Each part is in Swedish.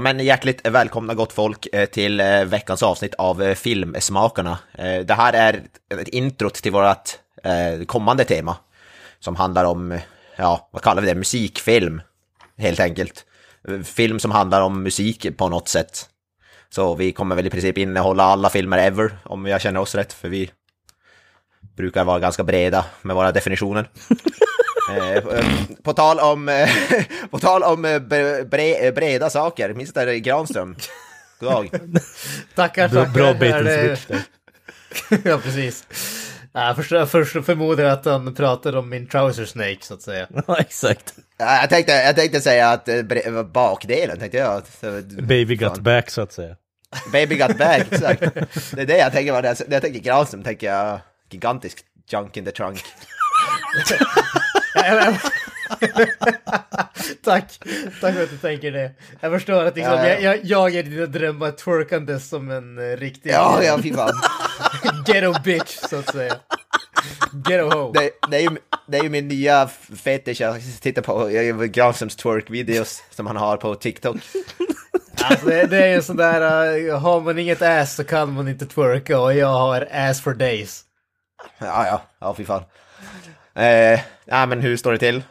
Ja men hjärtligt välkomna gott folk eh, till eh, veckans avsnitt av eh, Filmsmakarna. Det här är ett introt till vårt kommande tema som handlar om, ja vad kallar vi det, musikfilm helt enkelt. Film som handlar om musik på något sätt. Så vi kommer väl i princip innehålla alla filmer ever om jag känner oss rätt för vi brukar vara ganska breda med våra definitioner. Eh, på tal om, eh, på tal om eh, bre, breda saker, Mr Granström. God dag. tackar, tackar. Bra bait and switch ja, precis. Jag först, först förmodar att han pratade om min trouser snake så att säga. Ja, exakt. Jag tänkte, jag tänkte säga att bakdelen tänkte jag. Baby got back så att säga. Baby got back, exakt. Det är det jag tänker, när jag tänker Granström tänker jag gigantisk junk in the trunk. Tack, tack för att du tänker det. Jag förstår att liksom, ja, ja. Jag, jag är dina drömmar twerkandes som en uh, riktig... Ja, ja, fy fan. Ghetto bitch, så att säga. Ghetto ho. Det, det, är ju, det är ju min nya fetisch, jag tittar på Granströms twerk-videos som han har på TikTok. Alltså det, det är ju sån där, uh, har man inget ass så kan man inte twerka och jag har ass for days. Ja, ja, ja, fy fan. Eh, ja, men hur står det till?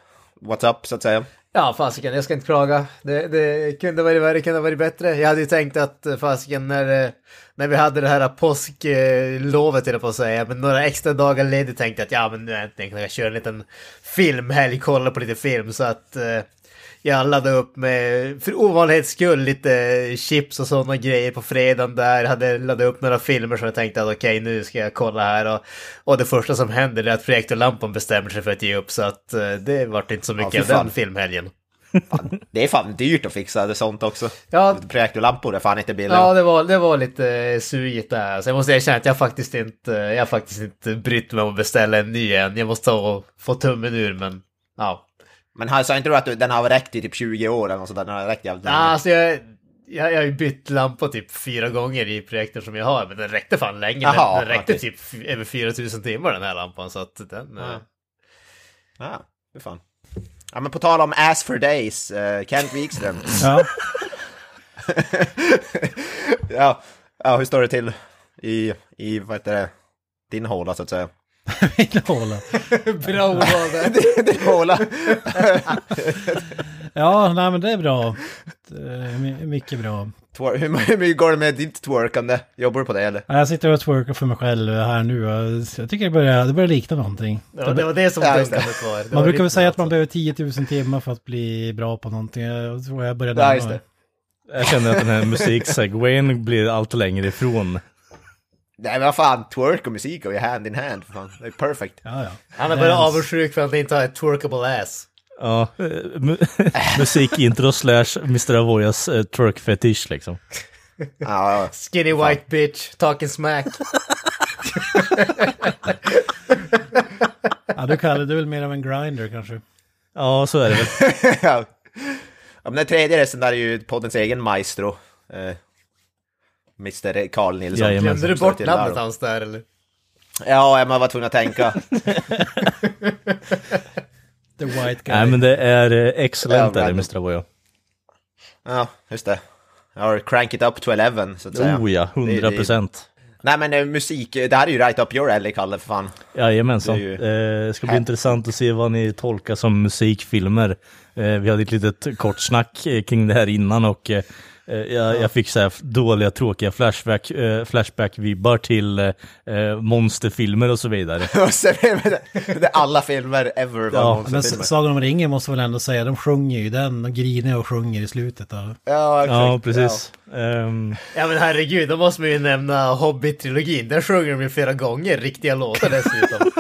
What's up, så att säga? Ja, fasiken, jag ska inte klaga. Det, det kunde varit värre, kunde varit bättre. Jag hade ju tänkt att eh, fasiken, när, eh, när vi hade det här påsklovet, eller på att säga, men några extra dagar ledigt tänkte jag att ja, men nu äntligen kan jag köra en liten filmhelg, kolla på lite film, så att eh, jag laddade upp med, för ovanlighets skull, lite chips och sådana grejer på fredagen där. Hade laddat upp några filmer som jag tänkte att okej, okay, nu ska jag kolla här. Och, och det första som händer är att projektorlampan bestämmer sig för att ge upp. Så att uh, det vart inte så mycket ja, av den filmhelgen. Fan, det är fan dyrt att fixa det sånt också. Ja, Projektorlampor är fan inte billigt. Ja, det var, det var lite sugigt där. Så jag måste erkänna att jag faktiskt inte, jag faktiskt inte brytt mig om att beställa en ny än. Jag måste ta och få tummen ur, men ja. Men sa inte du att den har räckt i typ 20 år eller något sånt där? Den har räckt jävligt länge. Alltså jag, jag, jag har ju bytt lampa typ fyra gånger i projekten som jag har, men den räckte fan länge. Aha, den, den räckte okay. typ över 4000 timmar den här lampan, så att den... Ja, uh... ja hur fan. Ja men på tal om ass for days, uh, Kent Wikström. ja. ja. Ja, hur står det till i, i vad heter det, din håla så att säga? Min håla. bra ordval där. Din håla. ja, nej men det är bra. Det är mycket bra. Twer hur, mycket går det med ditt twerkande? Jobbar du på det eller? Jag sitter och twerkar för mig själv här nu. Jag tycker det börjar, det börjar likna någonting. Ja, det var det som dunkandet var. Det man brukar väl säga att man behöver 10 000 timmar för att bli bra på någonting. Jag tror jag började ja, just det. Jag känner att den här musiksegwayen blir allt längre ifrån. Nej men vad fan, twerk och musik går ju hand in hand. För fan. Det är perfect. Ja, ja. Han är bara avundsjuk för att han inte har ett twerkable ass. Ja, mu musikintro slash Mr. Avoyas uh, twerk fetish liksom. ja, Skinny fan. white bitch, talking smack. ja, du kallar det väl mer av en grinder kanske? Ja, så är det väl. ja. men den tredje resten där är ju poddens egen maestro. Eh, Mr. Carl Nilsson. Glömde du bort namnet hans där eller? Ja, man var tvungen att tänka. The white guy. Nej, men det är eh, excellent ja, där, Mr. Avoya. Ja, just det. Jag har crank it up to 11, så att säga. Oh ja, 100 procent. Nej men eh, musik, det här är ju right up your alley, Kalle, för fan. Jajamensan. Det, ju... eh, ska bli intressant att se vad ni tolkar som musikfilmer. Eh, vi hade ett litet kort snack eh, kring det här innan och eh, jag, jag, fick så här dåliga, tråkiga flashback, eh, flashback-vibbar till eh, monsterfilmer och så vidare. det är alla filmer ever var ja, monsterfilmer. Men Sagan om ringen måste väl ändå säga, de sjunger ju den, de griner och sjunger i slutet. Av... Ja, exakt. Ja, precis. Ja. Um... ja men herregud, då måste man ju nämna Hobbit-trilogin. Där sjunger de ju flera gånger riktiga låtar dessutom.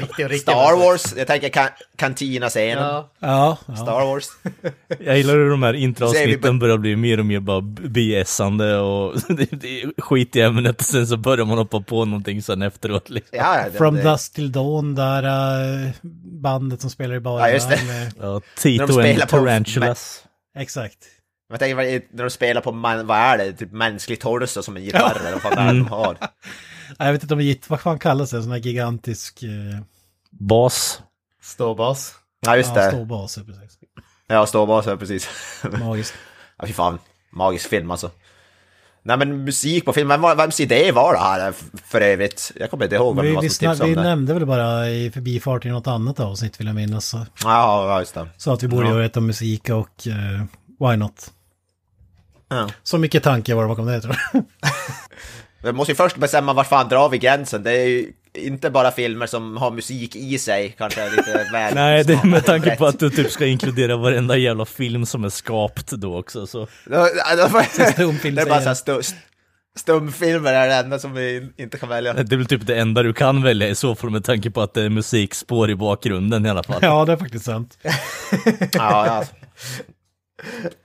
riktiga, riktiga Star Wars, jag tänker kan Cantina-scenen. Ja. Ja, ja. Star Wars. Jag gillar hur de här introavsnitten börjar bli mer och mer bara BS-ande och skit i ämnet och sen så börjar man hoppa på någonting sen efteråt liksom. Ja, det, From det, Dust Till Dawn, där äh, bandet som spelar i baren. Ja, just det. med- Ja, Tito de and på- Tarantulas. Exakt. Jag tänker när de spelar på, man, vad är det, typ mänskligt torso som en gitarr eller vad fan är det de har? Ja, Jag vet inte om det är, vad fan kallas det? En sån här gigantisk... Eh, Bas. Ståbas. Ja, just ja, det. ståbas, ja, precis. Ja, ståbas, ja precis. Magiskt. Ja, fy fan. Magisk film alltså. Nej men musik på filmen, vem- vems idé var det här f- för övrigt? Jag kommer inte ihåg vem det Vi, var vi, som tipsade vi om det. nämnde väl bara i förbifart i något annat avsnitt vill jag minnas. Så, Ja, ja, just det. så att vi borde Ja. göra ett om musik och eh, why not? Ja. Så mycket tanke var det bakom det tror jag. Vi måste ju först bestämma var fan drar vi gränsen. Det är ju inte bara filmer som har musik i sig, kanske lite väl... Nej, det är med tanke på att du typ ska inkludera varenda jävla film som är skapt då också så. Det- stumfilm Det är bara säger så här stu, stumfilmer är det enda som vi inte kan välja. Det är väl typ det enda du kan välja i så fall med tanke på att det är musikspår i bakgrunden i alla fall. Ja, det är faktiskt sant. Ja, ja.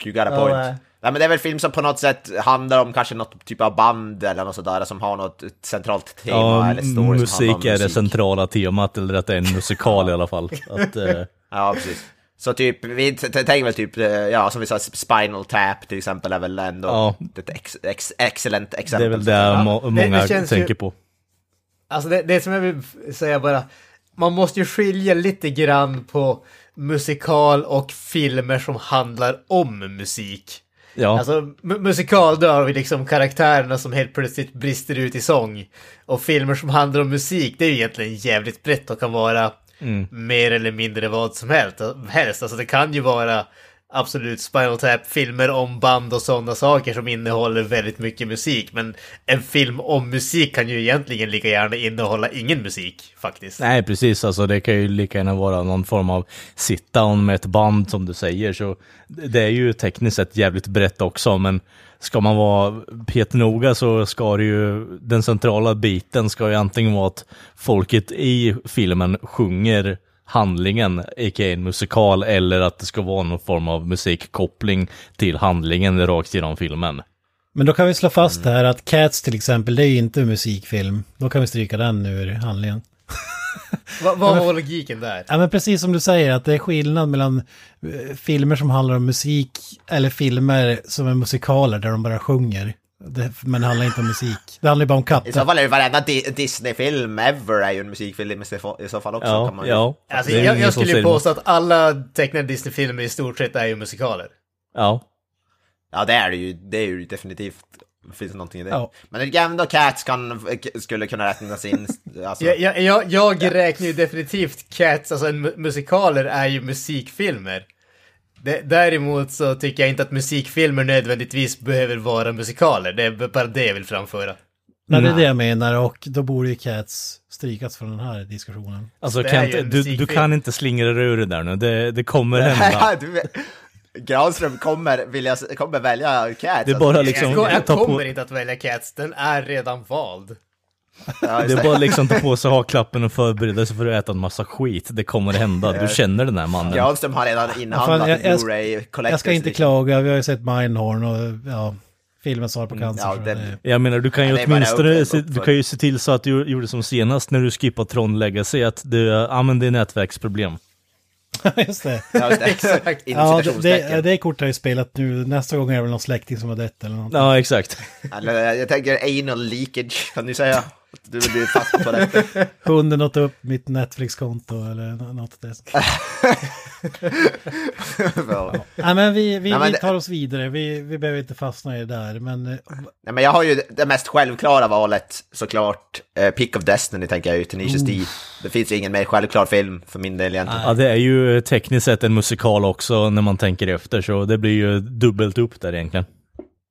You got a point. nej. Nej, men det är väl film som på något sätt handlar om kanske något typ av band eller något sådär som har något centralt tema Ja, eller story musik är det centrala temat, eller att det är en musikal i alla fall. Att, eh, Ja, precis. Så typ, vi tänker väl typ, eh, ja som vi sa, Spinal Tap till exempel är väl ändå Ja. ett ex, ex, excellent det exempel. är väl det Ja, må- det- många det ju- tänker på. Alltså det, det som jag vill säga bara, man måste ju skilja lite grann på musikal och filmer som handlar om musik. Ja, Alltså mu- musikal, då har vi liksom karaktärerna som helt plötsligt brister ut i sång. Och filmer som handlar om musik, det är ju egentligen jävligt brett och kan vara mer eller mindre vad som helst. helst. Alltså det kan ju vara absolut Spinal Tap-filmer om band och sådana saker som innehåller väldigt mycket musik. Men en film om musik kan ju egentligen lika gärna innehålla ingen musik, faktiskt. nej precis, alltså det kan ju lika gärna vara någon form av sit-down med ett band som du säger, så det är ju tekniskt sett jävligt brett också, men ska man vara petnoga så ska det ju, den centrala biten ska ju antingen vara att folket i filmen sjunger handlingen, a.k.a. en musikal, eller att det ska vara någon form av musikkoppling till handlingen rakt genom filmen. Men då kan vi slå fast Mm. här att Cats till exempel, det är ju inte en musikfilm. Då kan vi stryka den ur handlingen. Va, vad var logiken där? Ja men precis som du säger att det är skillnad mellan eh, filmer som handlar om musik eller filmer som är musikaler där de bara sjunger. Det, men det handlar inte om musik. Det handlar ju bara om I så katter. fall är ju varenda Di- Disney-film ever är ju en musikfilm i så- fall också. kan Ja, man ju. ja. Alltså, jag, jag skulle ju påstå att alla tecknade Disney-filmer i stort sett är ju musikaler. Ja. Ja, det är det ju. Det är ju definitivt. Finns det någonting i det. Ja. Men tycker ändå Cats kan, skulle kunna räknas in. Alltså, Jag, jag, jag, jag räknar ju definitivt Cats, alltså musikaler är ju musikfilmer. Däremot så tycker jag inte att musikfilmer nödvändigtvis behöver vara musikaler. Det är bara det jag vill framföra. Nej, det är det jag menar och då borde ju Cats strykas från den här diskussionen. Alltså Kent, du, du kan inte slingra dig ur det där nu, det, det kommer hända. Granström kommer, vill jag, kommer välja Cats. Det är bara alltså. liksom- Jag, kommer inte att välja Cats, den är redan vald. Ja, Det är bara liksom ta på sig haklappen och förbereda sig för att äta en massa skit. Det kommer hända, du känner den här mannen. Granström har redan inhandlat jag- jag- Blu-ray Collector's Jag ska inte Edition. klaga, vi har ju sett Mindhorn och ja, filmen Svar på cancer. ja, så det- Jag menar, du kan ju Ja, åtminstone, upp- se, upp- du kan ju se till så att du gjorde som senast när du skippade Tron Legacy, att du, ja men det är nätverksproblem. Just det. Ja, just det. Exakt. Ja, det, det, det kortet har jag spelat nu. Nästa gång är det väl någon släkting som har dött eller något. Ja, exakt. Eller, jag tänker anal leakage, kan du säga? Att Du vill bli fast på det. Hunden åt upp mitt Netflix-konto eller nå- något det. Ja. Nej men vi, vi, Nej, men vi det- tar oss vidare. Vi, vi behöver inte fastna i det där. Men eh, Nej, men jag har ju det mest självklara valet såklart. Eh, Pick of Destiny tänker jag ju, Tenacious D. Det finns ju ingen mer självklar film för min del egentligen. Ja, det är ju tekniskt sett en musikal också när man tänker efter, så det blir ju dubbelt upp där egentligen.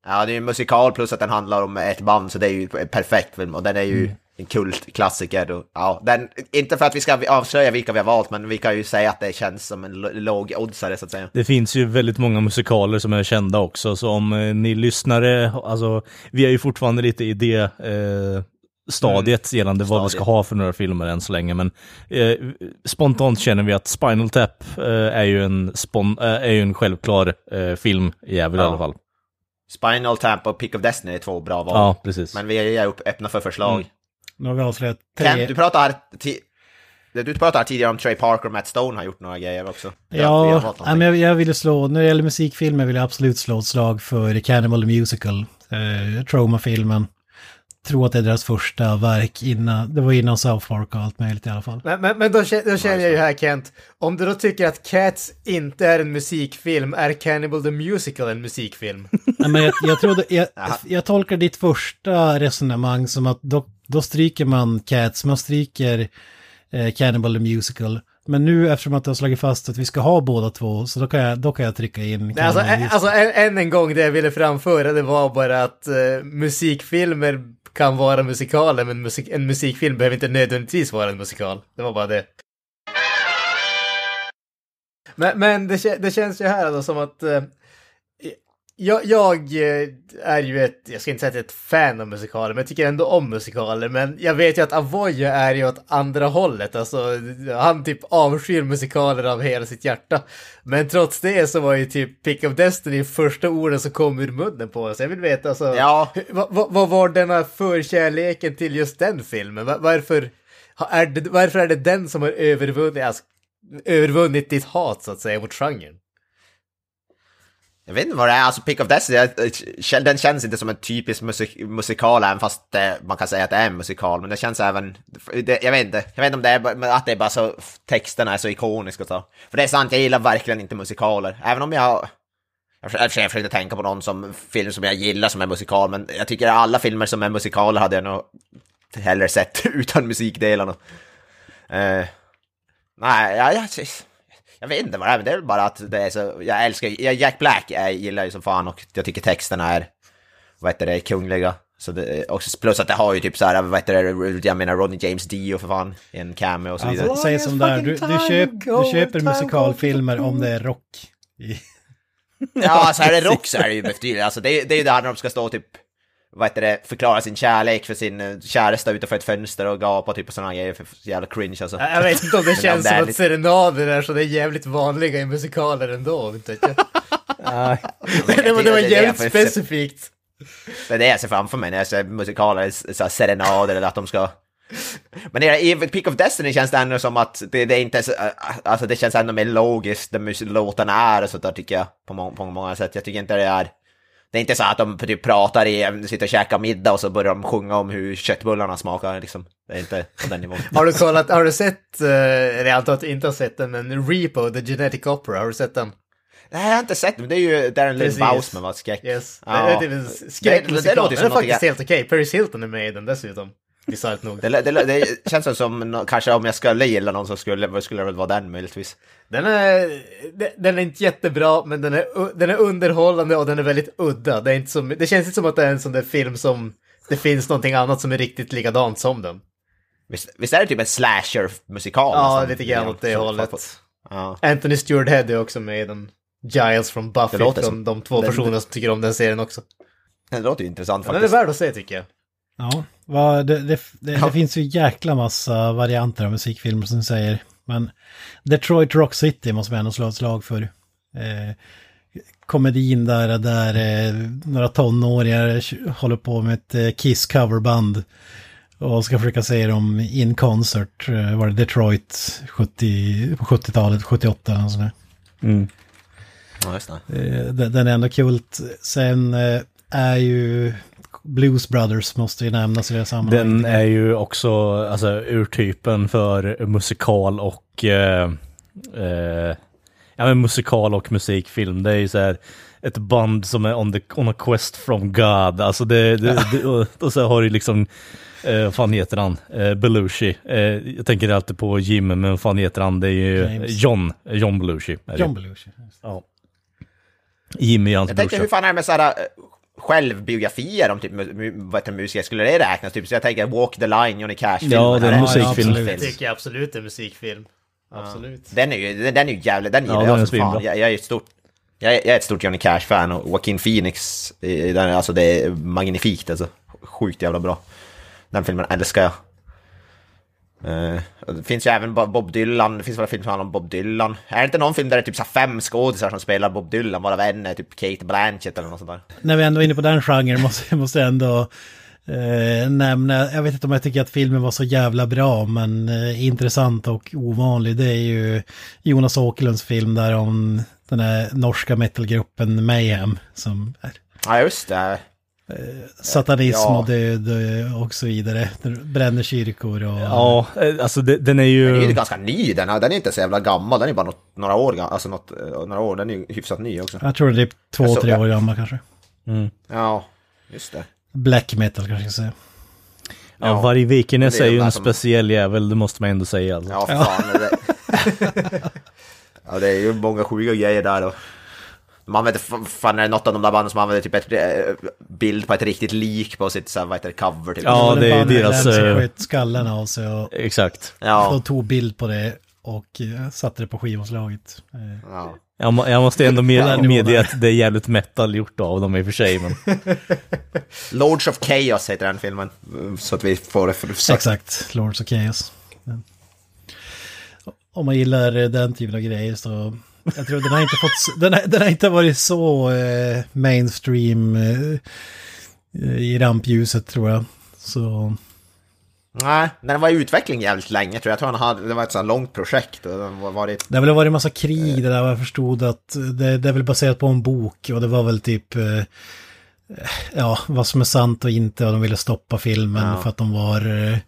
Ja, det är ju en musikal plus att den handlar om ett band, så det är ju en perfekt film. Och den är ju en kultklassiker. Och, ja, den, inte för att vi ska avslöja vilka vi har valt, men vi kan ju säga att det känns som en lo- låg oddsare så att säga. Det finns ju väldigt många musikaler som är kända också, så om eh, ni lyssnare, alltså vi är ju fortfarande lite i det, eh, stadiet gällande vad vi ska ha för några filmer än så länge. Men eh, spontant känner vi att Spinal Tap eh, är, ju en spon- eh, är ju en självklar eh, filmjävel i Ja. alla fall. Spinal Tap och Pick of Destiny är två bra val. Ja, precis. Men vi är öppna för förslag. Mm. Nu har vi avslöjat Kent, tre... du pratade här, ti- du pratade tidigare om Trey Parker och Matt Stone har gjort några grejer också. Ja, ja men jag, jag ville slå, när det gäller musikfilmer vill jag absolut slå ett slag för Cannibal Musical, eh, Trauma-filmen. Tror att det är deras första verk innan, det var innan South Park och allt möjligt i alla fall. Men, men, men då, då känner jag ju här Kent, om du då tycker att Cats inte är en musikfilm, är Cannibal the Musical en musikfilm? Nej, men jag, jag, trodde, jag, jag tolkar ditt första resonemang som att då, då stryker man Cats, man stryker eh, Cannibal the Musical. Men nu eftersom att du har slagit fast att vi ska ha båda två, så då kan jag, då kan jag trycka in Nej, alltså, alltså än, än en gång det jag ville framföra det var bara att eh, musikfilmer kan vara musikaler men musik, en musikfilm behöver inte nödvändigtvis vara en musikal. Det var bara det. Men, men det, det känns ju här då som att eh, jag, jag eh, är ju ett, jag ska inte säga att jag är ett fan av musikaler, men jag tycker ändå om musikaler. Men jag vet ju att Avoya är ju åt andra hållet, alltså han typ avskyr musikaler av hela sitt hjärta. Men trots det så var ju typ Pick of Destiny första orden som kom ur munnen på oss. Jag vill veta alltså, Ja. vad, var denna förkärleken till just den filmen? Va- Varför, är det, varför är det den som har övervunnit, alltså, övervunnit ditt hat så att säga mot genren? Jag vet inte vad det är, alltså Pick of Destiny, eh, den känns inte som en typisk musik, musikal även fast det, man kan säga att det är en musikal, men det känns även, det, jag vet inte, jag vet inte om det är bara- att det är bara så, texterna är så ikoniska och så. För det är sant, jag gillar verkligen inte musikaler, även om jag, jag jag försökte tänka på någon som, film som jag gillar som är musikal, men jag tycker alla filmer som är musikaler hade jag nog hellre sett utan musikdelarna. Uh, nej, jag, jag, jag vet inte vad det är, men det är väl bara att det är så, jag älskar, jag, Jack Black jag gillar ju som fan och jag tycker texterna är, vad heter det, kungliga. Så det, också, plus att det har ju typ så här, vad heter det, jag menar Rodney James Dio för fan, i en cameo och så vidare. Alltså, säg som där, du, du, köp, du köper musikalfilmer om det är rock. Ja, så är det rock så är det ju betydligt, alltså det, det är ju där när de ska stå typ, vad heter det, förklara sin kärlek för sin eh, käresta utanför ett fönster och gapa typ och sådana grejer, för jävla cringe alltså. Jag vet inte om det känns det som att lite- serenader är så det är jävligt vanliga i musikaler ändå, inte jag. Men det var, det var jävligt jag- specifikt. Det är det jag ser framför mig när jag ser musikaler, så serenader eller att de ska... Men i Pick of Destiny känns det ändå som att det, det är inte så, alltså det känns ändå mer logiskt, de mus- låtarna är och sånt där tycker jag, på, må på många sätt. Jag tycker inte det är... Det är inte så att de typ pratar i, sitter och käkar middag och så börjar de sjunga om hur köttbullarna smakar liksom. Det är inte på den nivån. Har du kollat, har du sett, eh, eller jag antar att du inte har sett den, men Repo, The Genetic Opera, har du sett den? Nej, jag har inte sett men det är ju Darren Lynn Precis. Bausman var skräck. Yes. Ja. Det, det är typ en Det- det skräckmusikal. låter ju Den som är faktiskt helt okej. Paris Hilton är med i den dessutom. Bisarrt nog. Det, det, det känns som kanske om jag skulle gilla någon så skulle, skulle det väl vara den möjligtvis. Den är, de- den är inte jättebra, men den är, den är underhållande och den är väldigt udda. Det, är inte som, det känns inte som att det är en sån där film som det finns någonting annat som är riktigt likadant som den. Visst, visst är det typ en slasher-musikal? Ja, nästan? lite grann åt det Så- hållet. Ja. Anthony Stewart Head är också med i den. Giles från Buffy, från som- de två personerna som tycker om den serien också. Det låter ju intressant Ja, den är faktiskt. värd att se tycker jag. Ja, vad- det, det, det, det finns ju jäkla massa varianter av musikfilmer som du säger. Men Detroit Rock City måste man ändå slå ett slag för. Eh, komedin där, där eh, några tonåringar håller på med ett eh, Kiss coverband. Och ska försöka se dem in concert, eh, var det Detroit 70, på 70-talet, 78 eller något sånt där. Ja, just det. Eh, Den den är ändå kult. Sen eh, är ju Blues Brothers måste ju nämnas i det här sammanhanget. Den är ju också alltså, urtypen för musikal och eh, eh, ja, men musikal och musikfilm. Det är ju så här ett band som är on, the, on a quest from God. Alltså det, det, det och, och så har du liksom Eh, vad fan heter han? Eh, Belushi. Eh, jag tänker alltid på Jim, men vad fan heter han? Det är ju James. John. John Belushi. John Belushi. Ja. Jimmy är hans Jag tänkte, hur brorsa. fan är det med sådana självbiografier om typ vad heter det, musiker? Skulle det räknas? Typ, så jag tänker Walk the Line, Johnny Cash. Ja, det är en Ja, musikfilm. absolut. Det tycker jag absolut är musikfilm. Absolut. Den är ju, den, den är ju jävligt, den gillar är jag som fan. Jag, jag är ett stort, jag är, jag är ett stort Johnny Cash-fan och Joaquin Phoenix, den, alltså det är magnifikt alltså. Sjukt jävla bra. Den filmen älskar jag. Och det finns ju även Bo- Bob Dylan, det finns väl en film som handlar om Bob Dylan. Är det inte någon film där det är typ så fem skådisar som spelar Bob Dylan, varav en är typ Kate Blanchett eller något sånt där? När vi ändå är inne på den genren måste, måste jag ändå eh, nämna, jag vet inte om jag tycker att filmen var så jävla bra, men eh, intressant och ovanlig. Det är ju Jonas Åkerlunds film där om den här norska metalgruppen Mayhem som är Ja, just det. Satanism Ja. och död eh, och så vidare. Bränner kyrkor och... Ja, eh, alltså det, den är ju... Den är ju ganska ny den, här. den är inte så jävla gammal, den är bara något, några år gammal, alltså något, eh, några år, den är ju hyfsat ny också. Jag tror det är två, Jag såg tre år gammal kanske. Ja, just det. Black metal kanske jag ska säga. Ja, Varg Vikernes Det är är ju en som- speciell jävel, det måste man ändå säga. Alltså. Ja, fan. Det... ja, det är ju många sjuka grejer där och... Man vet inte, fan är det något av de där banden som använder typ ett eh, bild på ett riktigt lik på sitt så här, vad heter det, cover typ. Ja, det är deras, som eh, sköt skallen av sig och Exakt. Ja, de tog bild på det och eh, satte det på skivomslaget. Ja. Jag, må, jag måste ändå med, medge att det är jävligt metal gjort av dem i och för sig. Men... Lords of Chaos heter den filmen. Så att vi får det för. Exakt, Lords of Chaos. Om man gillar den typen av grejer så... Jag tror den har inte fått... Den har, den har inte varit så eh, mainstream eh, i rampljuset tror jag. Så... Nej, den var i utveckling jävligt länge tror jag. Jag tror han hade, det var ett sånt långt projekt. Och den var varit... Det har väl varit en massa krig det där vad jag förstod att det, det är väl baserat på en bok och det var väl typ eh, ja, vad som är sant och inte och de ville stoppa filmen Ja. för att de var eh,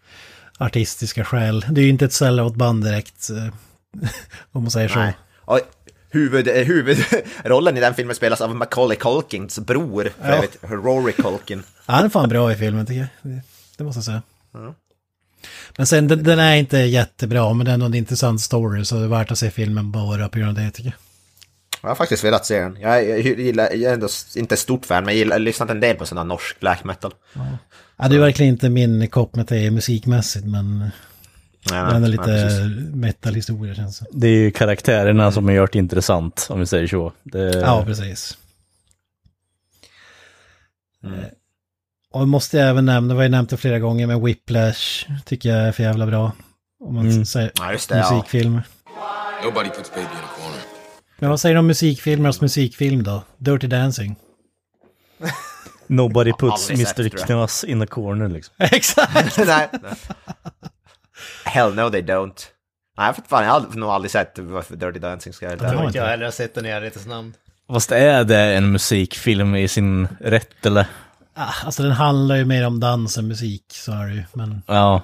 artistiska skäl. Det är ju inte ett sellout-band direkt eh, om man säger så. Nej. Och huvud, eh, huvudrollen i den filmen spelas av Macaulay Culkins bror, för Ja. övrigt, Rory Culkin. Ja, han är fan bra i filmen tycker jag. Det, måste jag säga. Men sen den, den är inte jättebra men det är ändå en intressant story så det är värt att se filmen bara på grund av det tycker jag. Jag har faktiskt velat se den. Jag, jag, gillar, jag är ändå inte stort fan, men jag gillar- jag har lyssnat en del på sån här norsk black metal. Ja, det är verkligen inte min kopp med te musikmässigt men Nej, det nej, är ändå nej, lite metal-historia känns det Det är ju karaktärerna som har gjort intressant, om vi säger så. Det... Ja, precis. Mm. Eh, Och måste jag även nämna, vad jag nämnt det flera gånger, men Whiplash tycker jag är för jävla bra. Om man Mm. säger Ja, just det, ja. musikfilmer. Nobody puts baby in a corner. Men vad säger du om musikfilmers musikfilm då? Dirty Dancing. Nobody puts Mr. Knas in a corner liksom. Exakt! nej, nej. Hell no they don't. Nej, för fan, jag har nog aldrig sett varför Dirty Dancing ska jag Jag tror inte jag heller har sett den i ärlighetens namn. Fast är det en musikfilm i sin rätt eller? Ah, alltså den handlar ju mer om dans än musik, så är det ju. Men Ja.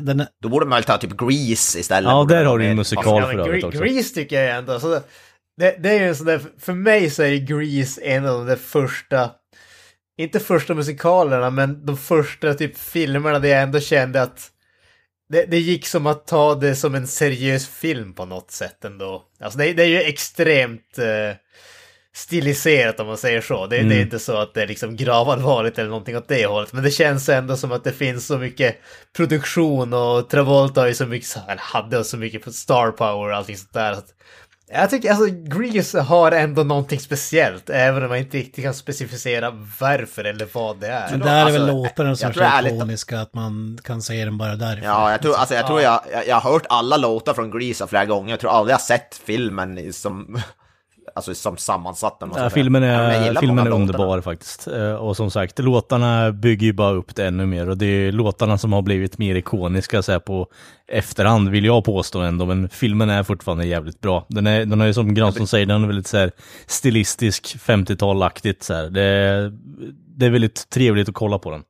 den är... Då borde man väl ta typ Grease istället. Ja, där har du mer- musikal. För övrigt också. Grease tycker jag ändå. Så det, det, är ju en sån där, för mig så är Grease en av de första, inte första musikalerna, men de första typ filmerna där jag ändå kände att det, det gick som att ta det som en seriös film på något sätt ändå. Alltså det, det är ju extremt eh, stiliserat om man säger så. Det, det är inte så att det är liksom gravallvarligt eller någonting åt det hållet. Men det känns ändå som att det finns så mycket produktion och Travolta har ju så mycket, eller hade så mycket star power och allting sånt där. Så jag tycker alltså Grease har ändå någonting speciellt, även om man inte riktigt kan specificera varför eller vad det är. Men där är väl alltså, låtarna som är så ikoniska att man kan se den bara därifrån. Ja, jag tror, alltså, jag, tror jag, jag, jag har hört alla låtar från Grease flera gånger. Jag tror aldrig jag har sett filmen som, alltså, som sammansatt. man Ja, filmen är, filmen är underbar låtarna. faktiskt. Eh, Och som sagt, låtarna bygger ju bara upp det ännu mer. Och det är låtarna som har blivit mer ikoniska så här, på efterhand, vill jag påstå ändå. Men filmen är fortfarande jävligt bra. Den är, den är ju som Granström säger, den är väldigt så här, stilistisk, 50-tal-aktigt. Så här. Det, det är väldigt trevligt att kolla på den.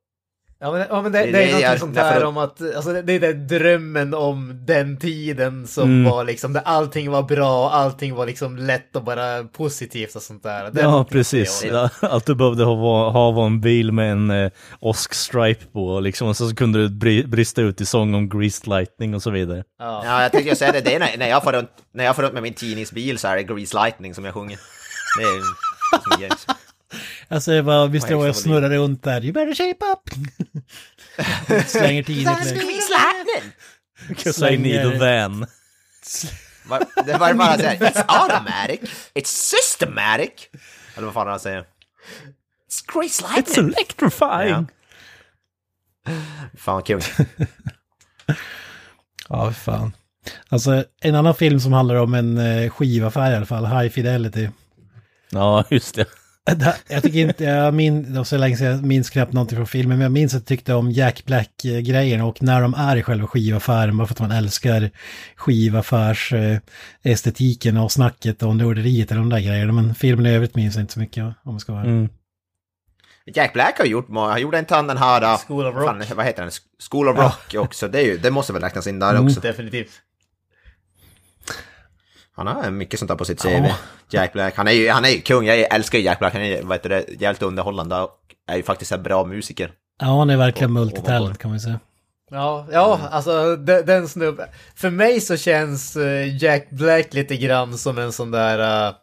Ja men, ja, men det, det, Det- är något sånt där om att, alltså det, det är den drömmen om den tiden som Mm. var liksom, där allting var bra, och allting var liksom lätt och bara positivt och sånt där. Är Ja, precis. hållet. Allt du behövde ha var, ha var en bil med en eh, Osk-stripe på, liksom, och så kunde du bry, brista ut i sång om Greased Lightning och så vidare. Ja. Ja, jag tänkte säga det. Det är när, när, jag får runt, när jag får runt med min tidningsbil så är det Grease Lightning som jag sjunger. Det är som James. Alltså bara, vi står och snurrar runt där. You better shape up! Slänger tidningen. Grease Lightning! Cause I need a van. Det var bara såhär, it's automatic, it's systematic. Eller vad fan han säger. It's Grease It's Lightning! electrifying! Ja. Fan kul. Ja, fan. Alltså en annan film som handlar om en eh, skivaffär i alla fall, High Fidelity. Ja, just det. Jag tycker inte, jag min, det var så länge sedan jag minns knappt någonting från filmen, men jag minns att jag tyckte om Jack Black-grejerna och när de är i själva skivaffären, bara för att man älskar skivaffärs eh, estetiken och snacket och nörderiet eller de där grejerna. Men filmen i övrigt minns jag inte så mycket om jag ska vara Mm. Jack Black har gjort, må- han gjorde inte han den här... uh, School of fan, Rock. vad heter den? School of Rock också. Det, är ju, det måste väl räknas in där också. Definitivt. Han har mycket sånt där på sitt CV. Ja. Jack Black. Han är ju, han är ju kung. Jag älskar ju Jack Black. Han är vad heter det, jävligt underhållande och är ju faktiskt en bra musiker. Ja, han är verkligen multitalent kan man säga. Ja, ja alltså de, den snubben. För mig så känns eh, Jack Black lite grann som en sån där... Uh,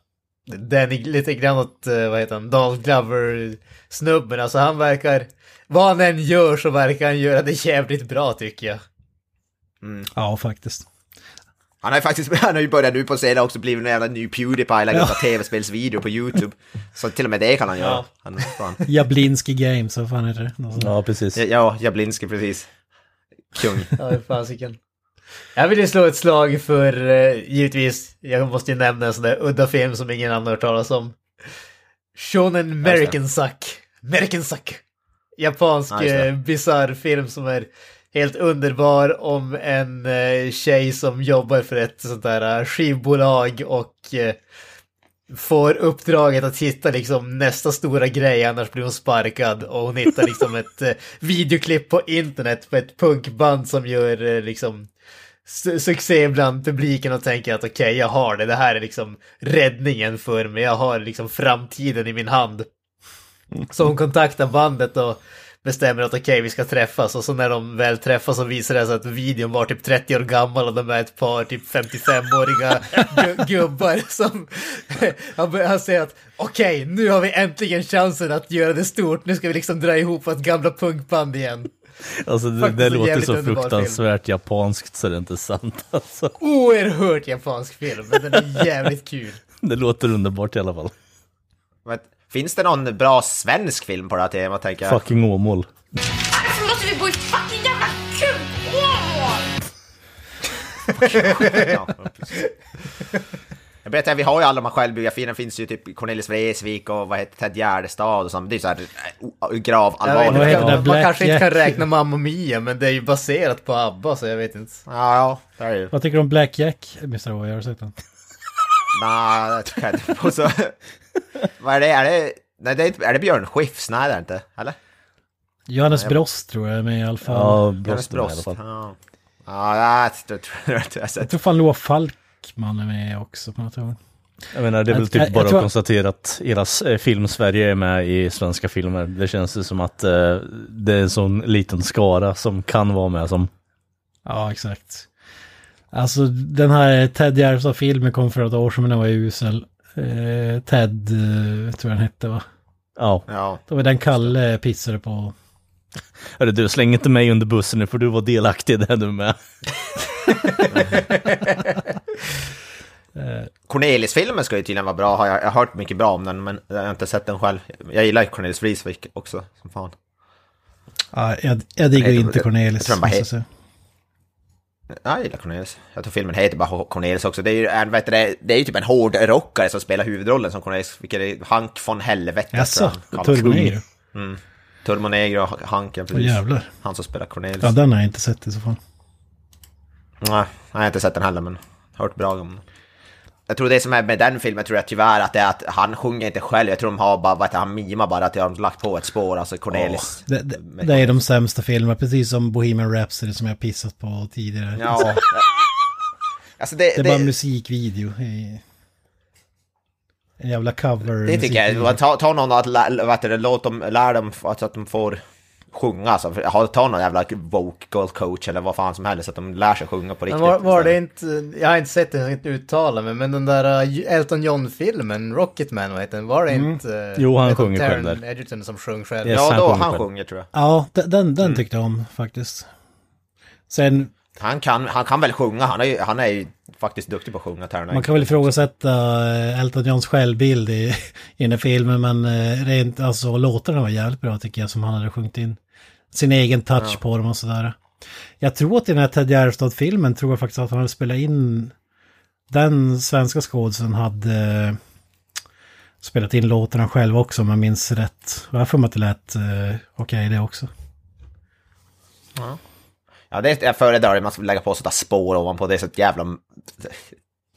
den är lite grann åt, uh, vad heter han, Donald Glover-snubben. Alltså han verkar... Vad han än gör så verkar han göra det jävligt bra tycker jag. Ja, faktiskt. Han har ju faktiskt han har ju börjat nu på senare också blivit en jävla ny Pewdiepie, lägger upp en tv-spelsvideo på YouTube. Så till och med det kan han göra. Ja. Han, fan. Jablinski Games, vad fan heter det? Ja, precis. Ja, Jablinski precis. Kung. Ja, i fasiken. Jag vill ju slå ett slag för, eh, givetvis, jag måste ju nämna en sån där udda film som ingen annan har hört talas om. Shonen American Suck. American Suck. Japansk Ja, eh, bisarr film som är helt underbar om en eh, tjej som jobbar för ett sånt där eh, skivbolag och eh, får uppdraget att hitta liksom nästa stora grej annars blir hon sparkad och hon hittar liksom ett eh, videoklipp på internet på ett punkband som gör eh, liksom su- succé bland publiken och tänker att okej jag har det, det här är liksom räddningen för mig, jag har liksom framtiden i min hand. Så hon kontaktar bandet och bestämmer att okej vi ska träffas och så när de väl träffas så visar det sig att videon var typ 30 år gammal och de är ett par typ 55-åriga gu- gubbar som han, säger att okej nu har vi äntligen chansen att göra det stort, nu ska vi liksom dra ihop ett gamla punkband igen. Alltså det, Faktiskt det låter så fruktansvärt japanskt så det är inte sant alltså. Oerhört japansk film, men den är jävligt kul. Det låter underbart i alla fall. Men, finns det någon bra svensk film på det här temat tänker jag? Fucking Åmål. Varför måste vi bo i fucking jävla kuk? Ja, precis. Jag berättar, vi har ju alla de här självbiografierna, det finns ju typ Cornelis Vreeswijk och vad heter Ted Gärdestad och sånt. Det är så här eh, grav Jag vet, Vad allvarligt. heter inte, det? man Black kanske inte kan räkna Mamma Mia, men det är ju baserat på ABBA så jag vet inte. Ja, ja, det är ju. Vad tycker du om Black Jack, Mr. Roy? Har du sett den? Nej, det tror jag inte på. Så, vad är det? Är det, nej, det är, inte- är det Björn Skifs? Nej, det är det inte. Eller? Johannes Brost tror jag är med i alla fall. Ja, Johannes Brosten i alla Brost. fall. Ja, det tror jag inte jag Jag tror fan Loa Falkman är med också på något år. Jag menar, det är väl Jag- typ jag- bara jag att konstatera att hela eh, film-Sverige är med i svenska filmer. Det känns ju som att eh, det är en sån liten skara som kan vara med som... Ja, exakt. Alltså den här Ted Gärdestad-filmen kom för ett år sedan men den var ju usel. Eh, Ted, eh, tror jag den hette va? Ja, Ja, Det var den Kalle pissade på. Hörru du, släng inte mig under bussen nu för du var delaktig i det du med. Cornelis-filmen ska ju tydligen vara bra, har jag, har hört mycket bra om den, men jag har inte sett den själv. Jag gillar ju Cornelis Vreeswijk också, som fan. Ja, jag, jag diggar inte Cornelis. jag tror den bara jag säga. Ja, jag gillar Cornelis. Jag tror filmen heter bara Cornelis också. Det är ju, en, vet du, det, är ju typ en hård rockare som spelar huvudrollen som Cornelis, vilket är Hank von Helvete. Jaså. Turbo Negro? Turbo Negro och Hank, ja, Åh precis. jävlar. Han som spelar Cornelis. Ja, den har jag inte sett i så fall. Nej, jag har inte sett den heller, men hört bra om den. Jag tror det som är med den filmen tror jag tyvärr att det är att han sjunger inte själv. Jag tror de har bara, vad heter, han mimar bara att de har lagt på ett spår, alltså Cornelis. Det, det, det är de sämsta filmerna, precis som Bohemian Rhapsody som jag pissat på tidigare. Ja. alltså det, Det är bara musikvideo. En jävla cover. det tycker jag. Ta, ta någon att, lä- vad heter det, låt dem, lär dem så att de får sjunga. Alltså, För- ha- ta någon jävla vocal coach eller vad fan som helst så att de lär sig sjunga på Men riktigt. var, var det inte, jag har inte sett den, jag inte uttala mig, men den där uh, Elton John-filmen, Rocketman, vad heter den? Var det inte... uh, Jo, han sjunger själv där. Egerton som sjöng själv. Yes. Ja, han då sjunger han själv. sjunger tror jag. Ja, den, den, Mm. den tyckte jag om faktiskt. Sen, Han kan, han kan väl sjunga, han är ju, han är ju faktiskt duktig på att sjunga. Taron man kan väl ifrågasätta eh, Elton Johns självbild i, i den här filmen, men eh, rent, alltså låtarna var jävligt bra tycker jag som han hade sjungit in. Sin egen touch på dem och sådär. Jag tror att i den här Ted Gärdestad-filmen tror jag faktiskt att han hade spelat in den svenska skådisen hade spelat in låtarna själv också om jag minns rätt. Jag har för mig att det lät eh, okej det också. Ja, det är, jag föredrar det, man ska lägga på sådana spår ovanpå, det är så jävla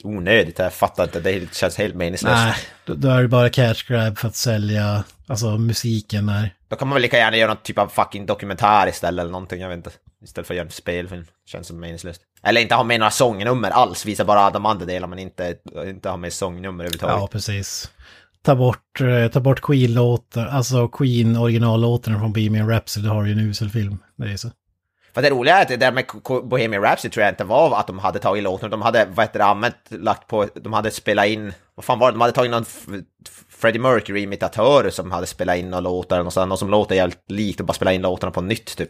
onödigt, jag fattar inte, det känns helt meningslöst. Nej, då, då är det bara cash grab för att sälja, alltså musiken där. Då kan man väl lika gärna göra någon typ av fucking dokumentär istället eller någonting, jag vet inte. Istället för att göra en spelfilm, känns som meningslöst. Eller inte ha med några sångnummer alls, visa bara de andra delarna men inte, inte ha med sångnummer överhuvudtaget. Ja, precis. Ta bort, eh, ta bort Queen-låtar, alltså Queen originallåtarna från Bohemian Rhapsody, har ju en usel film. Det är så. För det roliga är att det där med Bohemian Rhapsody tror jag inte var att de hade tagit låten, de hade, vad heter det, använt, lagt på, de hade spelat in, vad fan var det, de hade tagit någon Freddie Mercury-imitatör som hade spelat in några låtar, eller något sånt, någon som låter jävligt likt och bara spelat in låtarna på nytt typ.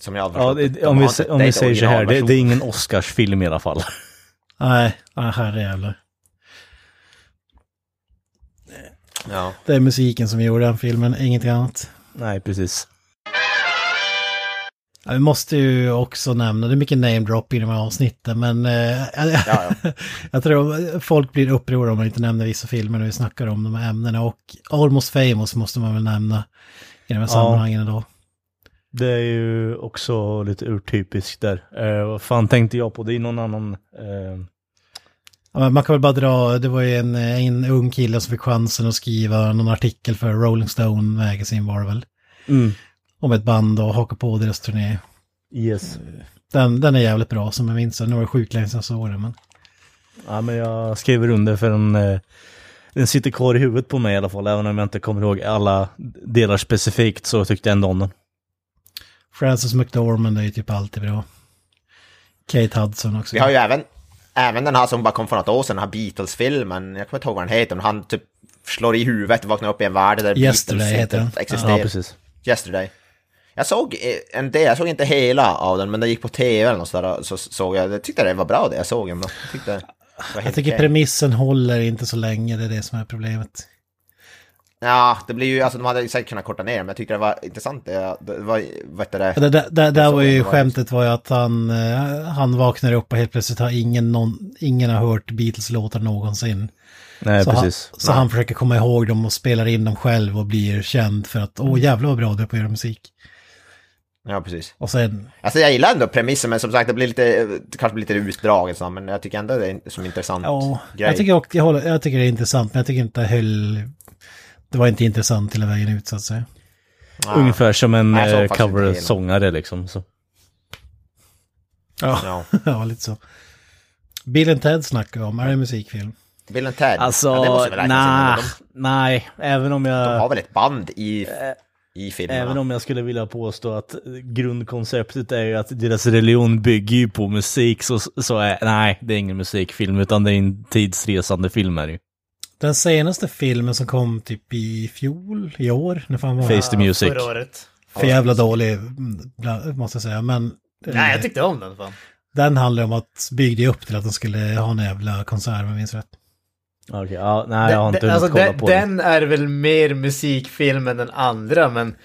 Som jag Ja, det, De om vi, inte- om vi säger så här, det, det är ingen Oscarsfilm i alla fall. Nej, nej herrejävlar. Ja. Det är musiken som gjorde den filmen, ingenting annat. Nej, precis. Ja, vi måste ju också nämna, det är mycket namedrop i de här avsnitten, men eh, Ja, jag tror folk blir upprörda om man inte nämner vissa filmer när vi snackar om de här ämnena. Och Almost famous måste man väl nämna i de här sammanhangen idag. Det är ju också lite urtypiskt där. Eh, vad fan tänkte jag på? Det är någon annan... Eh, Ja, man kan väl bara dra, det var ju en, en ung kille som fick chansen att skriva någon artikel för Rolling Stone Magazine var det väl. mm. Om ett band och haka på deras turné. Yes. Den, den är jävligt bra som jag minns den. Nu var det sjukt länge sedan jag såg den. Men... Ja, men jag skriver under för den, eh, den sitter kvar i huvudet på mig i alla fall. Även om jag inte kommer ihåg alla delar specifikt så tyckte jag ändå om den. Frances McDormand är ju typ alltid bra. Kate Hudson också. Vi har ju även, även den här som bara kom för något år sedan, den här Beatles-filmen, jag kommer inte ihåg vad den heter, men han typ slår i huvudet och vaknar upp i en värld där Yesterday Beatles heter inte den. existerar. Ja, precis. Yesterday. Jag såg eh, en del, jag såg inte hela av den, men det gick på tv eller något sådär, så såg jag, jag tyckte det var bra det jag såg ändå. Jag tyckte det Jag tycker premissen håller inte så länge, det är det som är problemet. Ja, det blir ju, alltså de hade säkert kunnat korta ner det, men jag tyckte det var intressant. Det, det var, vad heter det? Det, det, det, där såg var ju det skämtet var ju att han, eh, han vaknar upp och helt plötsligt har ingen, någon, ingen har hört Beatles-låtar någonsin. Nej, så precis. Han, så han försöker komma ihåg dem och spelar in dem själv och blir känd för att åh jävlar vad bra du är på att göra musik. Ja, precis. Och sen, Alltså jag gillar ändå premissen, men som sagt det blir lite, det kanske blir lite utdraget, så, men jag tycker ändå det är som intressant ja, grej. jag tycker, också, jag, håller, jag tycker det är intressant men jag tycker inte höll, det var inte intressant hela vägen ut så att säga. Ja. Ungefär som en jag eh, cover-sångare liksom. Så. Ja, Ja. ja lite så. Bill and Ted snackar om, är det en musikfilm? Bill and Ted, Alltså, ja, det nej, nej, även om de, de har jag... väl ett band i, i filmerna? Även om jag skulle vilja påstå att grundkonceptet är ju att deras religion bygger ju på musik, så, så är, nej, det är ingen musikfilm, utan det är en tidsresande film är det ju. Den senaste filmen som kom typ i fjol, i år, när fan var det? Face the Music. Förra året. För jävla dålig, måste jag säga. Men eh, Nej, jag tyckte om den fan. den handlar om att byggde upp till att de skulle ha en jävla konsert om jag minns rätt. Okej, ja, nej, jag har inte Den- alltså, kolla den, på den. den är väl mer musikfilm än den andra, men...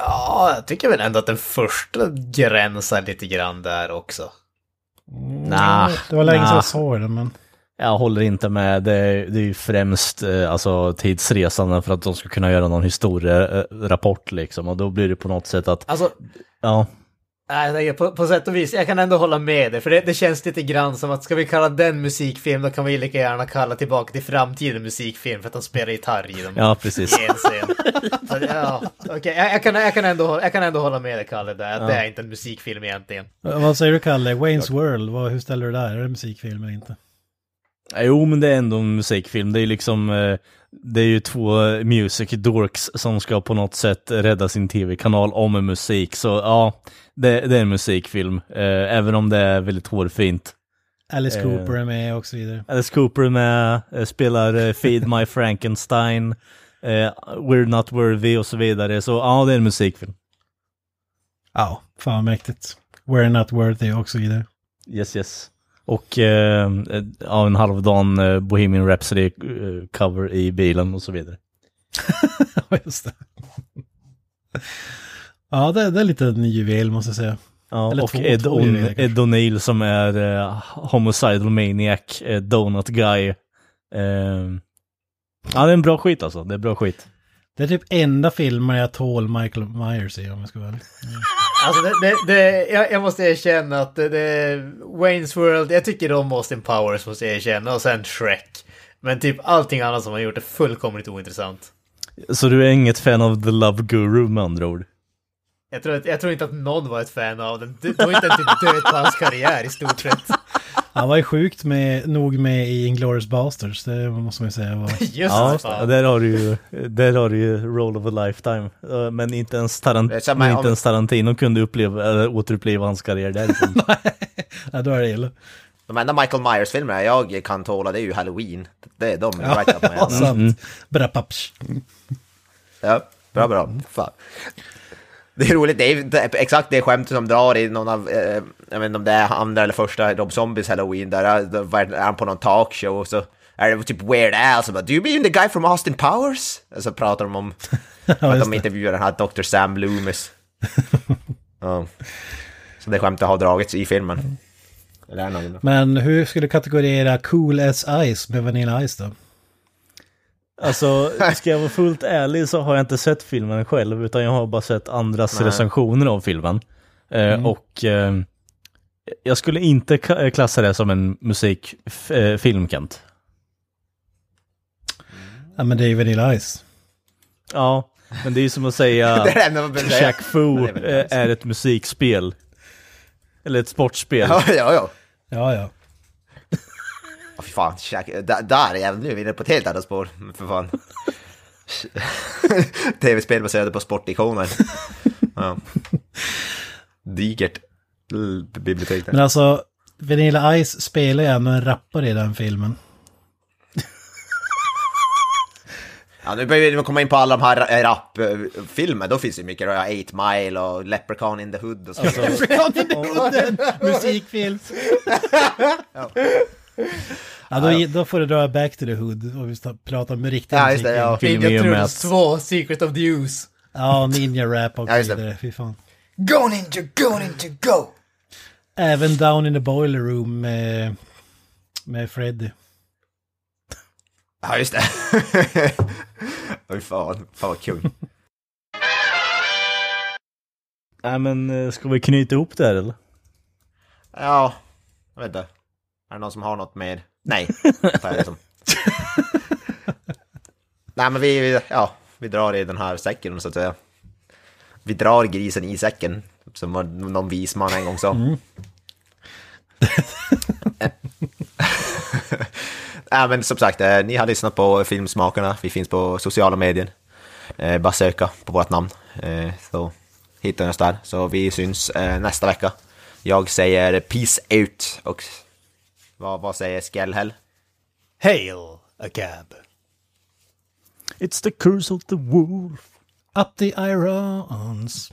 Ja, jag tycker väl ändå att den första gränsar lite grann där också. Nah, Det var länge sedan nah. jag såg den, men... Jag håller inte med. Det är, det är ju främst eh, alltså, tidsresande för att de ska kunna göra någon historierapport liksom. Och då blir det på något sätt att, Alltså, ja, nej, på, på sätt och vis, jag kan ändå hålla med dig, för det, det känns lite grann som att ska vi kalla den musikfilm, då kan vi lika gärna kalla Tillbaka till framtiden musikfilm, för att de spelar gitarr i dem. ja precis. I en scen. Så, ja, okej, jag, jag, kan, jag, kan ändå, hålla- jag kan ändå hålla med dig, Kalle, där, att det är inte en musikfilm egentligen. Vad säger du Kalle? Wayne's World, vad, hur ställer du där? Är det musikfilm eller inte? Jo, men det är ändå en musikfilm. Det är liksom, eh, det är ju två eh, music dorks som ska på något sätt rädda sin tv-kanal om musik. Så ja, det, det är en musikfilm. Eh, även om det är väldigt hårfint. Alice Eh. Cooper är med och så vidare. Alice Cooper är med, eh, spelar eh, Feed My Frankenstein, eh, We're Not Worthy och så vidare. Så ja, det är en musikfilm. Ja, fan vad mäktigt. We're not worthy och så vidare. Yes, yes. Och eh, ja, en halvdan eh, Bohemian Rhapsody eh, cover i bilen och så vidare. Ja, just det. Ja, det, det är lite en juvel måste jag säga. Ja, Eller och två- Ed, två. Ed O'Neill som är eh, homicidal maniac, eh, donut guy. Eh, ja, det är en bra skit alltså. Det är bra skit. Det är typ enda filmen jag tål Michael Myers i om jag ska vara ärlig. Alltså det, det, det, jag, jag måste erkänna att det, Wayne's World, jag tycker om Austin Powers måste jag erkänna och sen Shrek. Men typ allting annat som han gjort är fullkomligt ointressant. Så du är inget fan av The Love Guru med andra ord? Jag tror, jag tror inte att någon var ett fan av den. Det var inte en typ död på hans karriär i stort sett. Han var ju sjukt med, nog med i Inglourious Basterds, det måste man ju säga. Var... Just Ja, fan. där har du ju, där har du ju Roll of a Lifetime. Eh, Men inte ens, Tarant- om- inte ens Tarantino kunde uppleva, eller återuppleva hans karriär därifrån. Ja, då är det illa. De enda Michael Myers-filmerna jag kan tåla det är ju Halloween. Det är de, right up my Ja, alley. sant. Brapapsch. Ja, bra, bra. Fan. Det är roligt, det är, exakt det skämtet som drar i någon av, eh, jag vet inte om det är andra eller första Rob Zombies Halloween, där är, där är han på någon talkshow och så är det typ Weird Al som bara “Do you mean the guy from Austin Powers?” Och så pratar de om att just de intervjuar den här Dr. Sam Loomis. ja. Så det skämtet har dragits i filmen. Någon. Men hur skulle du kategorera Cool as Ice med Vanilla Ice då? Alltså, ska jag vara fullt ärlig så har jag inte sett filmen själv, utan jag har bara sett andras Nej. recensioner av filmen. Eh, Och eh, jag skulle inte ka- klassa det som en musikfilm, Kent. Ja, men det är ju Vanilla Ice. Ja, men det är ju som att säga. Jack Fu är eh, är ett musikspel. Eller ett sportspel. Ja, ja, ja. Ja, ja. Åh, fy fan, Jack, där, där är jag nu är vi inne på ett helt annat spår, för fan. Tv-spel baserade på sportikoner. Ja. Digert bibliotek där. Men alltså, Vanilla Ice spelar ju ändå en rappare i den filmen. Ja, nu börjar vi komma in på alla de här rap-filmer, då finns det mycket. Då har jag 8 Mile och Leprechaun in the Hood och så. Musikfilm. ja, då, då får du dra Back to the Hood och vi ska prata om riktig Ja, musikfilm. ja. Ninja Turtles att- 2, Secret of the Use. Ja, Ninja Rap och Ja, så det. vidare. Fy fan. Go Ninja, go Ninja, go! Även Down in the Boiler Room med, med Freddy. Ja, just det. Oj, fan. Fan vad kul. Nej men, eh, ska vi knyta ihop det här eller? Ja, jag vet inte. Är det någon som har något mer? Nej, tar jag det som. Nej, men vi, vi- ja, vi drar i den här säcken så att säga. Vi drar grisen i säcken, som var någon vis man en gång sa. Nej, men som sagt, eh, ni har lyssnat på Filmsmakarna. Vi finns på sociala medier. Eh, bara söka på vårt namn, eh, så hittar ni oss där. Så vi syns eh, nästa vecka. Jag säger peace out och vad, vad säger Skellhäll? Hail a cab. It's the curse of the wolf. Up the irons.